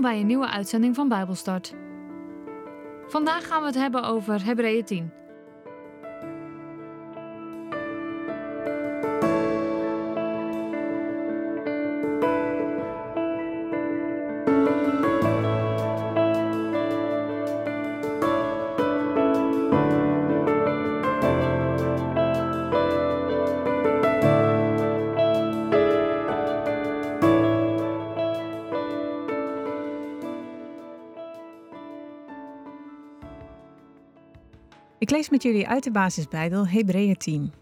Bij een nieuwe uitzending van Bijbelstart. Vandaag gaan we het hebben over Hebreeën 10. Lees met jullie uit de basisbijbel Hebreeën 10.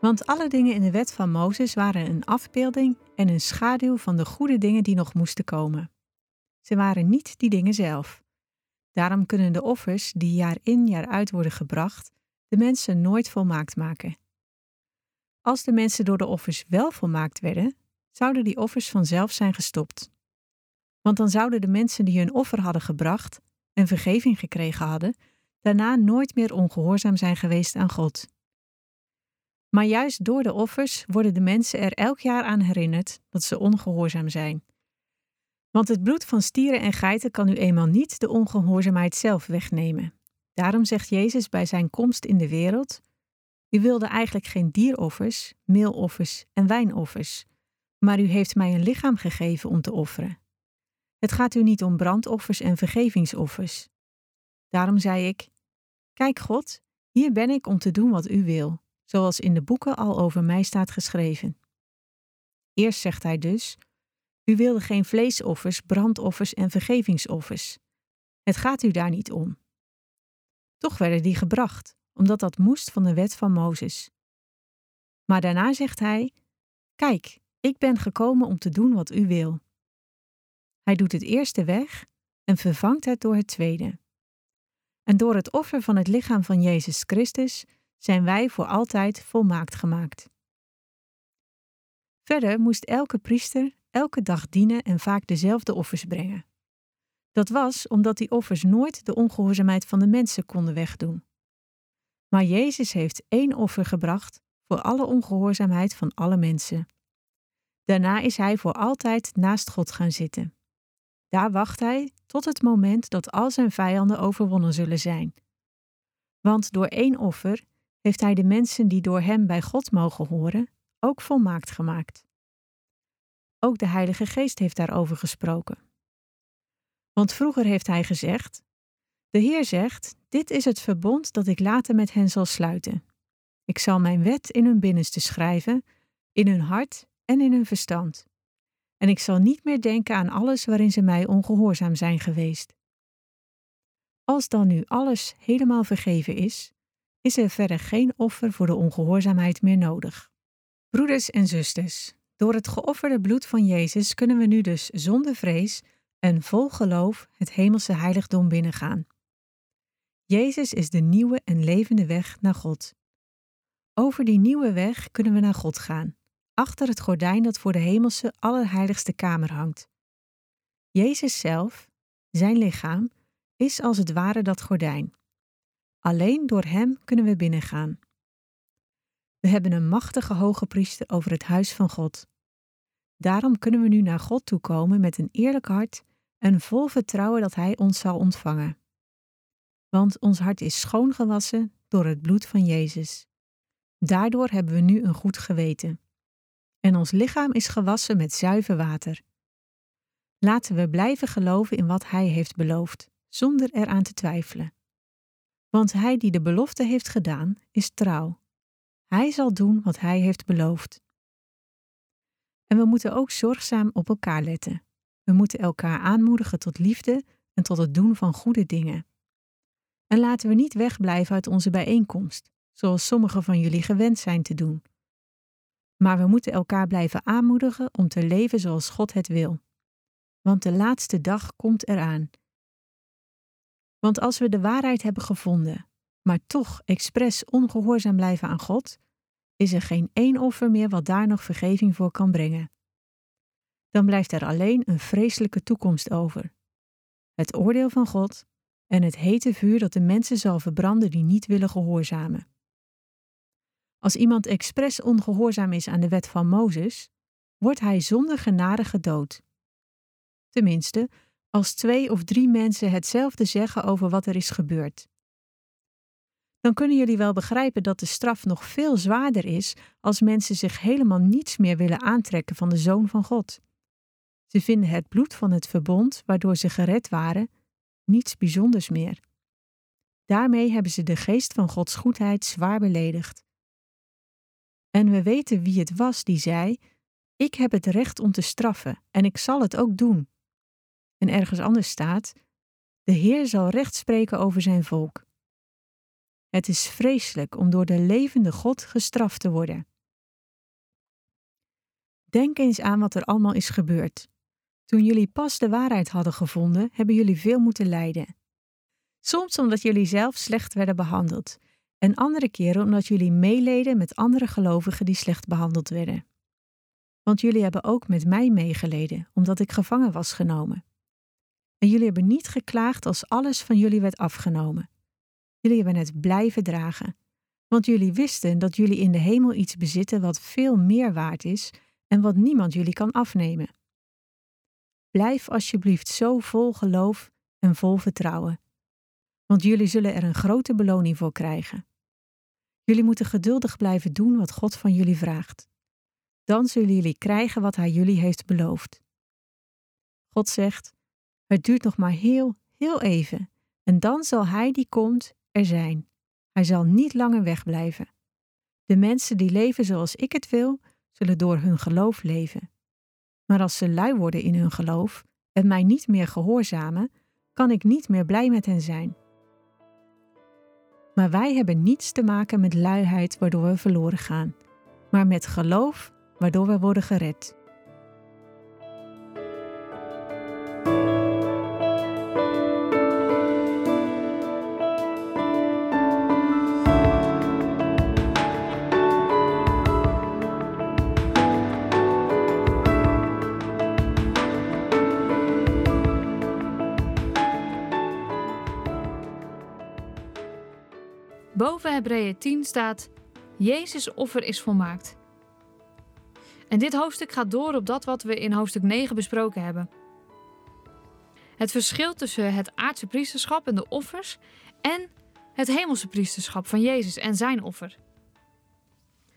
Want alle dingen in de wet van Mozes waren een afbeelding en een schaduw van de goede dingen die nog moesten komen. Ze waren niet die dingen zelf. Daarom kunnen de offers die jaar in jaar uit worden gebracht, de mensen nooit volmaakt maken. Als de mensen door de offers wel volmaakt werden, zouden die offers vanzelf zijn gestopt. Want dan zouden de mensen die hun offer hadden gebracht en vergeving gekregen hadden, daarna nooit meer ongehoorzaam zijn geweest aan God. Maar juist door de offers worden de mensen er elk jaar aan herinnerd dat ze ongehoorzaam zijn. Want het bloed van stieren en geiten kan nu eenmaal niet de ongehoorzaamheid zelf wegnemen. Daarom zegt Jezus bij zijn komst in de wereld: U wilde eigenlijk geen dieroffers, meeloffers en wijnoffers, maar u heeft mij een lichaam gegeven om te offeren. Het gaat u niet om brandoffers en vergevingsoffers. Daarom zei ik: Kijk God, hier ben ik om te doen wat u wil, zoals in de boeken al over mij staat geschreven. Eerst zegt hij dus: U wilde geen vleesoffers, brandoffers en vergevingsoffers. Het gaat u daar niet om. Toch werden die gebracht, omdat dat moest van de wet van Mozes. Maar daarna zegt hij: Kijk, ik ben gekomen om te doen wat u wil. Hij doet het eerste weg en vervangt het door het tweede. En door het offer van het lichaam van Jezus Christus zijn wij voor altijd volmaakt gemaakt. Verder moest elke priester elke dag dienen en vaak dezelfde offers brengen. Dat was omdat die offers nooit de ongehoorzaamheid van de mensen konden wegdoen. Maar Jezus heeft één offer gebracht voor alle ongehoorzaamheid van alle mensen. Daarna is hij voor altijd naast God gaan zitten. Daar wacht hij tot het moment dat al zijn vijanden overwonnen zullen zijn. Want door één offer heeft hij de mensen die door hem bij God mogen horen ook volmaakt gemaakt. Ook de Heilige Geest heeft daarover gesproken. Want vroeger heeft hij gezegd: De Heer zegt: Dit is het verbond dat ik later met hen zal sluiten. Ik zal mijn wet in hun binnenste schrijven, in hun hart en in hun verstand en ik zal niet meer denken aan alles waarin ze mij ongehoorzaam zijn geweest. Als dan nu alles helemaal vergeven is, is er verder geen offer voor de ongehoorzaamheid meer nodig. Broeders en zusters, door het geofferde bloed van Jezus kunnen we nu dus zonder vrees en vol geloof het hemelse heiligdom binnengaan. Jezus is de nieuwe en levende weg naar God. Over die nieuwe weg kunnen we naar God gaan achter het gordijn dat voor de hemelse allerheiligste kamer hangt. Jezus zelf, zijn lichaam, is als het ware dat gordijn. Alleen door Hem kunnen we binnengaan. We hebben een machtige hoge priester over het huis van God. Daarom kunnen we nu naar God toe komen met een eerlijk hart en vol vertrouwen dat Hij ons zal ontvangen. Want ons hart is schoongewassen door het bloed van Jezus. Daardoor hebben we nu een goed geweten en ons lichaam is gewassen met zuiver water. Laten we blijven geloven in wat Hij heeft beloofd, zonder eraan te twijfelen. Want Hij die de belofte heeft gedaan, is trouw. Hij zal doen wat Hij heeft beloofd. En we moeten ook zorgzaam op elkaar letten. We moeten elkaar aanmoedigen tot liefde en tot het doen van goede dingen. En laten we niet wegblijven uit onze bijeenkomst, zoals sommigen van jullie gewend zijn te doen maar we moeten elkaar blijven aanmoedigen om te leven zoals God het wil. Want de laatste dag komt eraan. Want als we de waarheid hebben gevonden, maar toch expres ongehoorzaam blijven aan God, is er geen één offer meer wat daar nog vergeving voor kan brengen. Dan blijft er alleen een vreselijke toekomst over. Het oordeel van God en het hete vuur dat de mensen zal verbranden die niet willen gehoorzamen. Als iemand expres ongehoorzaam is aan de wet van Mozes, wordt hij zonder genade gedood. Tenminste, als twee of drie mensen hetzelfde zeggen over wat er is gebeurd. Dan kunnen jullie wel begrijpen dat de straf nog veel zwaarder is als mensen zich helemaal niets meer willen aantrekken van de Zoon van God. Ze vinden het bloed van het verbond waardoor ze gered waren niets bijzonders meer. Daarmee hebben ze de geest van Gods goedheid zwaar beledigd. En we weten wie het was die zei: Ik heb het recht om te straffen en ik zal het ook doen. En ergens anders staat: De Heer zal recht spreken over zijn volk. Het is vreselijk om door de levende God gestraft te worden. Denk eens aan wat er allemaal is gebeurd. Toen jullie pas de waarheid hadden gevonden, hebben jullie veel moeten lijden. Soms omdat jullie zelf slecht werden behandeld, en andere keren omdat jullie meeleden met andere gelovigen die slecht behandeld werden. Want jullie hebben ook met mij meegeleden, omdat ik gevangen was genomen. En jullie hebben niet geklaagd als alles van jullie werd afgenomen. Jullie hebben het blijven dragen, want jullie wisten dat jullie in de hemel iets bezitten wat veel meer waard is en wat niemand jullie kan afnemen. Blijf alsjeblieft zo vol geloof en vol vertrouwen, want jullie zullen er een grote beloning voor krijgen. Jullie moeten geduldig blijven doen wat God van jullie vraagt. Dan zullen jullie krijgen wat Hij jullie heeft beloofd. God zegt: Het duurt nog maar heel, heel even, en dan zal Hij die komt er zijn. Hij zal niet langer wegblijven. De mensen die leven zoals ik het wil, zullen door hun geloof leven. Maar als ze lui worden in hun geloof en mij niet meer gehoorzamen, kan ik niet meer blij met hen zijn. Maar wij hebben niets te maken met luiheid waardoor we verloren gaan, maar met geloof waardoor we worden gered. Boven Hebreeën 10 staat: Jezus' offer is volmaakt. En dit hoofdstuk gaat door op dat wat we in hoofdstuk 9 besproken hebben. Het verschil tussen het aardse priesterschap en de offers en het hemelse priesterschap van Jezus en zijn offer.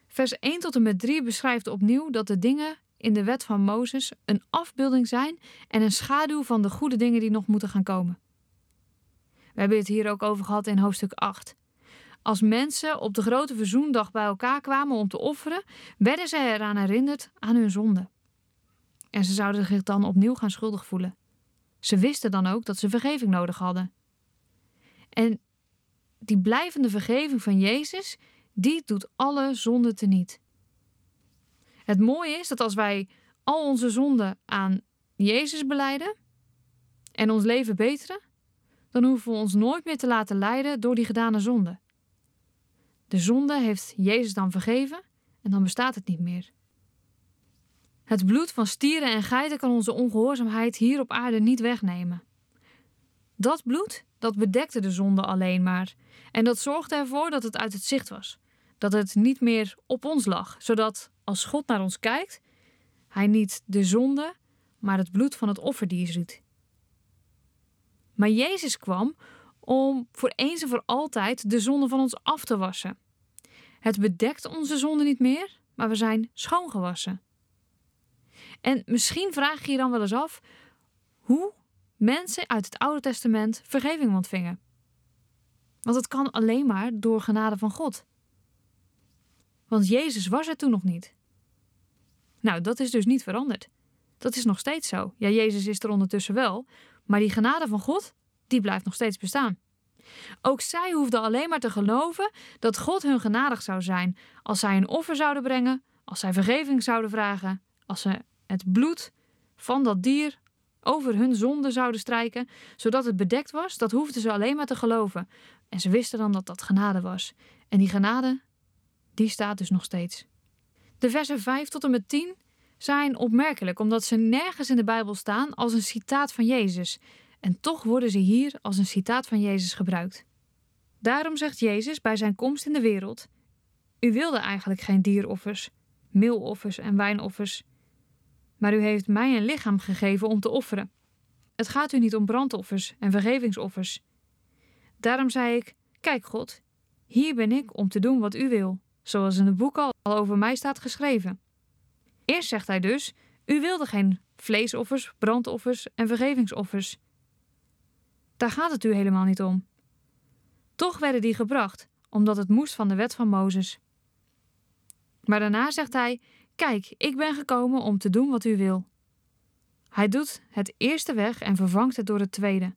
Vers 1 tot en met 3 beschrijft opnieuw dat de dingen in de wet van Mozes een afbeelding zijn en een schaduw van de goede dingen die nog moeten gaan komen. We hebben het hier ook over gehad in hoofdstuk 8. Als mensen op de grote verzoendag bij elkaar kwamen om te offeren, werden ze eraan herinnerd aan hun zonde. En ze zouden zich dan opnieuw gaan schuldig voelen. Ze wisten dan ook dat ze vergeving nodig hadden. En die blijvende vergeving van Jezus, die doet alle zonden teniet. Het mooie is dat als wij al onze zonden aan Jezus beleiden en ons leven beteren, dan hoeven we ons nooit meer te laten leiden door die gedane zonde. De zonde heeft Jezus dan vergeven en dan bestaat het niet meer. Het bloed van stieren en geiten kan onze ongehoorzaamheid hier op aarde niet wegnemen. Dat bloed, dat bedekte de zonde alleen maar. En dat zorgde ervoor dat het uit het zicht was. Dat het niet meer op ons lag. Zodat als God naar ons kijkt, hij niet de zonde, maar het bloed van het offerdier ziet. Maar Jezus kwam om voor eens en voor altijd de zonde van ons af te wassen. Het bedekt onze zonde niet meer, maar we zijn schoongewassen. En misschien vraag je je dan wel eens af hoe mensen uit het Oude Testament vergeving ontvingen. Want het kan alleen maar door genade van God. Want Jezus was er toen nog niet. Nou, dat is dus niet veranderd. Dat is nog steeds zo. Ja, Jezus is er ondertussen wel, maar die genade van God, die blijft nog steeds bestaan. Ook zij hoefden alleen maar te geloven dat God hun genadig zou zijn als zij een offer zouden brengen, als zij vergeving zouden vragen, als ze het bloed van dat dier over hun zonde zouden strijken, zodat het bedekt was, dat hoefden ze alleen maar te geloven. En ze wisten dan dat dat genade was. En die genade, die staat dus nog steeds. De versen 5 tot en met 10 zijn opmerkelijk, omdat ze nergens in de Bijbel staan als een citaat van Jezus. En toch worden ze hier als een citaat van Jezus gebruikt. Daarom zegt Jezus bij zijn komst in de wereld: U wilde eigenlijk geen dieroffers, meeloffers en wijnoffers, maar u heeft mij een lichaam gegeven om te offeren. het gaat u niet om brandoffers en vergevingsoffers. Daarom zei ik: Kijk, God, hier ben ik om te doen wat u wil, zoals in het boek al over mij staat geschreven. Eerst zegt hij dus: U wilde geen vleesoffers, brandoffers en vergevingsoffers. Daar gaat het u helemaal niet om. Toch werden die gebracht, omdat het moest van de wet van Mozes. Maar daarna zegt hij: Kijk, ik ben gekomen om te doen wat u wil. Hij doet het eerste weg en vervangt het door het tweede.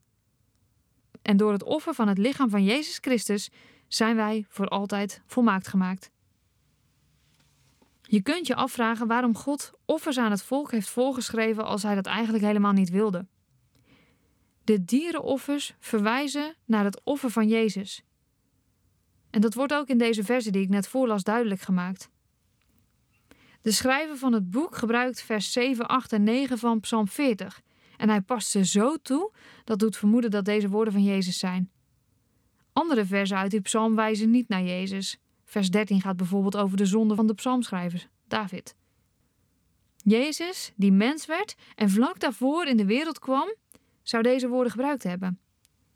En door het offer van het lichaam van Jezus Christus zijn wij voor altijd volmaakt gemaakt. Je kunt je afvragen waarom God offers aan het volk heeft voorgeschreven als hij dat eigenlijk helemaal niet wilde. De dierenoffers verwijzen naar het offer van Jezus. En dat wordt ook in deze verse die ik net voorlas duidelijk gemaakt. De schrijver van het boek gebruikt vers 7, 8 en 9 van Psalm 40. En hij past ze zo toe dat doet vermoeden dat deze woorden van Jezus zijn. Andere versen uit die psalm wijzen niet naar Jezus. Vers 13 gaat bijvoorbeeld over de zonde van de psalmschrijver, David. Jezus, die mens werd en vlak daarvoor in de wereld kwam, zou deze woorden gebruikt hebben.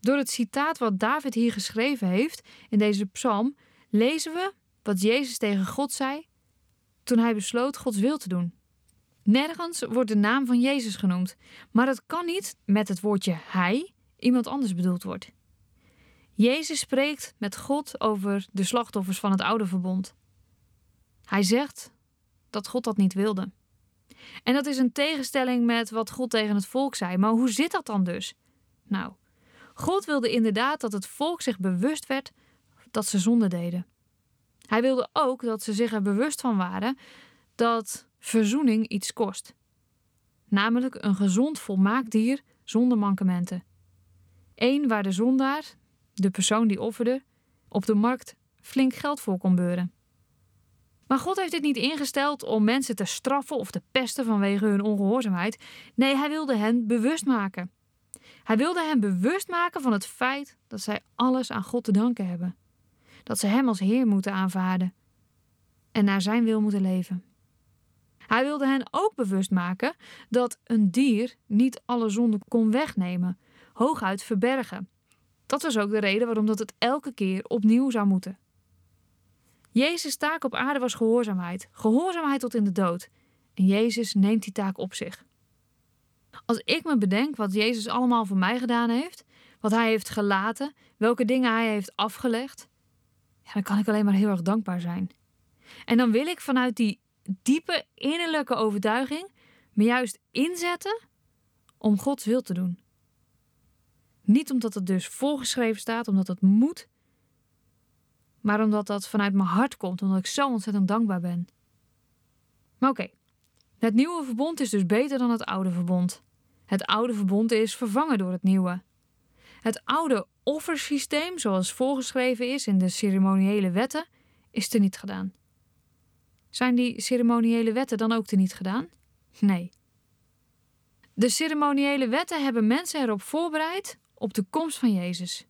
Door het citaat wat David hier geschreven heeft in deze psalm, lezen we wat Jezus tegen God zei toen hij besloot Gods wil te doen. Nergens wordt de naam van Jezus genoemd, maar het kan niet met het woordje hij iemand anders bedoeld wordt. Jezus spreekt met God over de slachtoffers van het oude verbond. Hij zegt dat God dat niet wilde. En dat is een tegenstelling met wat God tegen het volk zei. Maar hoe zit dat dan dus? Nou, God wilde inderdaad dat het volk zich bewust werd dat ze zonde deden. Hij wilde ook dat ze zich er bewust van waren dat verzoening iets kost. Namelijk een gezond, volmaakt dier zonder mankementen. Eén waar de zondaar, de persoon die offerde, op de markt flink geld voor kon beuren. Maar God heeft dit niet ingesteld om mensen te straffen of te pesten vanwege hun ongehoorzaamheid. Nee, hij wilde hen bewust maken. Hij wilde hen bewust maken van het feit dat zij alles aan God te danken hebben. Dat ze Hem als Heer moeten aanvaarden en naar Zijn wil moeten leven. Hij wilde hen ook bewust maken dat een dier niet alle zonden kon wegnemen, hooguit verbergen. Dat was ook de reden waarom dat het elke keer opnieuw zou moeten. Jezus' taak op aarde was gehoorzaamheid, gehoorzaamheid tot in de dood. En Jezus neemt die taak op zich. Als ik me bedenk wat Jezus allemaal voor mij gedaan heeft, wat hij heeft gelaten, welke dingen hij heeft afgelegd, dan kan ik alleen maar heel erg dankbaar zijn. En dan wil ik vanuit die diepe innerlijke overtuiging me juist inzetten om Gods wil te doen. Niet omdat het dus voorgeschreven staat, omdat het moet, maar omdat dat vanuit mijn hart komt, omdat ik zo ontzettend dankbaar ben. Maar oké, het nieuwe verbond is dus beter dan het oude verbond. Het oude verbond is vervangen door het nieuwe. Het oude offersysteem, zoals voorgeschreven is in de ceremoniële wetten, is teniet gedaan. Zijn die ceremoniële wetten dan ook teniet gedaan? Nee. De ceremoniële wetten hebben mensen erop voorbereid op de komst van Jezus.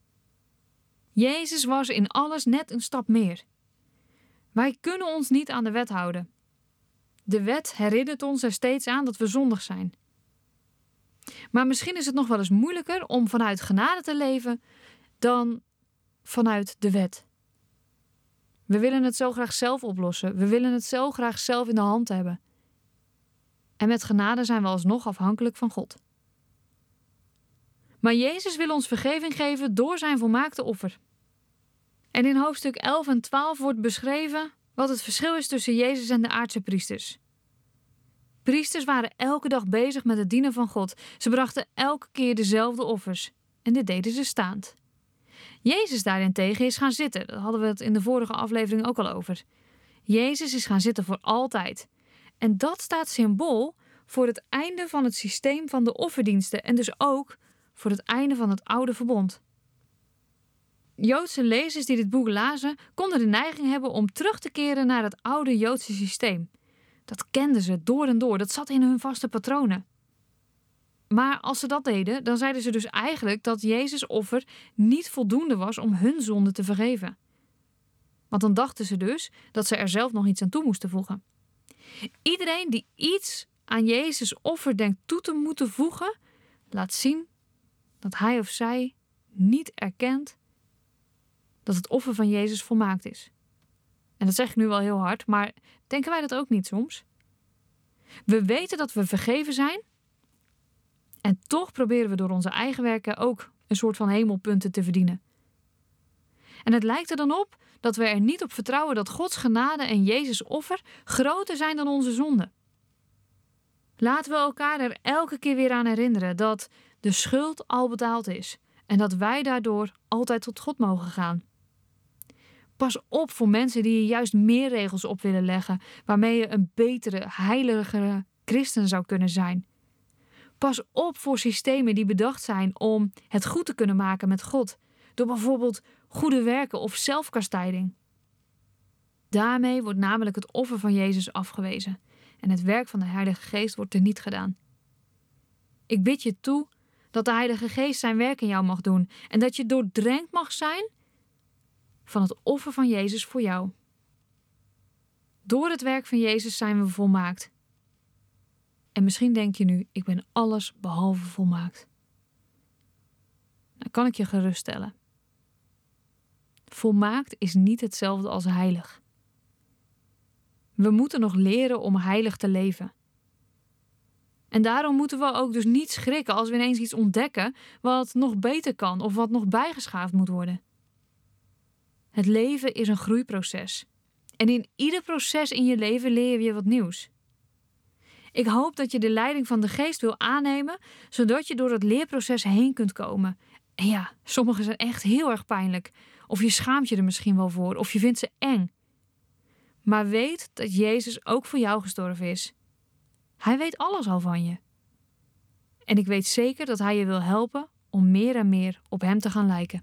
Jezus was in alles net een stap meer. Wij kunnen ons niet aan de wet houden. De wet herinnert ons er steeds aan dat we zondig zijn. Maar misschien is het nog wel eens moeilijker om vanuit genade te leven dan vanuit de wet. We willen het zo graag zelf oplossen. We willen het zo graag zelf in de hand hebben. En met genade zijn we alsnog afhankelijk van God. Maar Jezus wil ons vergeving geven door zijn volmaakte offer. En in hoofdstuk 11 en 12 wordt beschreven wat het verschil is tussen Jezus en de aardse priesters. Priesters waren elke dag bezig met het dienen van God. Ze brachten elke keer dezelfde offers. En dit deden ze staand. Jezus daarentegen is gaan zitten. Daar hadden we het in de vorige aflevering ook al over. Jezus is gaan zitten voor altijd. En dat staat symbool voor het einde van het systeem van de offerdiensten en dus ook voor het einde van het oude verbond. Joodse lezers die dit boek lazen, konden de neiging hebben om terug te keren naar het oude Joodse systeem. Dat kenden ze door en door, dat zat in hun vaste patronen. Maar als ze dat deden, dan zeiden ze dus eigenlijk dat Jezus' offer niet voldoende was om hun zonde te vergeven. Want dan dachten ze dus dat ze er zelf nog iets aan toe moesten voegen. Iedereen die iets aan Jezus' offer denkt toe te moeten voegen, laat zien dat hij of zij niet erkent dat het offer van Jezus volmaakt is. En dat zeg ik nu wel heel hard, maar denken wij dat ook niet soms? We weten dat we vergeven zijn. En toch proberen we door onze eigen werken ook een soort van hemelpunten te verdienen. En het lijkt er dan op dat we er niet op vertrouwen dat Gods genade en Jezus offer groter zijn dan onze zonde. Laten we elkaar er elke keer weer aan herinneren dat de schuld al betaald is en dat wij daardoor altijd tot God mogen gaan. Pas op voor mensen die je juist meer regels op willen leggen, waarmee je een betere, heiligere christen zou kunnen zijn. Pas op voor systemen die bedacht zijn om het goed te kunnen maken met God, door bijvoorbeeld goede werken of zelfkastijding. Daarmee wordt namelijk het offer van Jezus afgewezen en het werk van de Heilige Geest wordt er niet gedaan. Ik bid je toe dat de Heilige Geest zijn werk in jou mag doen en dat je doordrenkt mag zijn van het offer van Jezus voor jou. Door het werk van Jezus zijn we volmaakt. En misschien denk je nu: ik ben alles behalve volmaakt. Dan kan ik je geruststellen. Volmaakt is niet hetzelfde als heilig. We moeten nog leren om heilig te leven. En daarom moeten we ook dus niet schrikken als we ineens iets ontdekken wat nog beter kan of wat nog bijgeschaafd moet worden. Het leven is een groeiproces. En in ieder proces in je leven leer je wat nieuws. Ik hoop dat je de leiding van de geest wil aannemen, zodat je door het leerproces heen kunt komen. En ja, sommige zijn echt heel erg pijnlijk. Of je schaamt je er misschien wel voor, of je vindt ze eng. Maar weet dat Jezus ook voor jou gestorven is. Hij weet alles al van je. En ik weet zeker dat Hij je wil helpen om meer en meer op Hem te gaan lijken.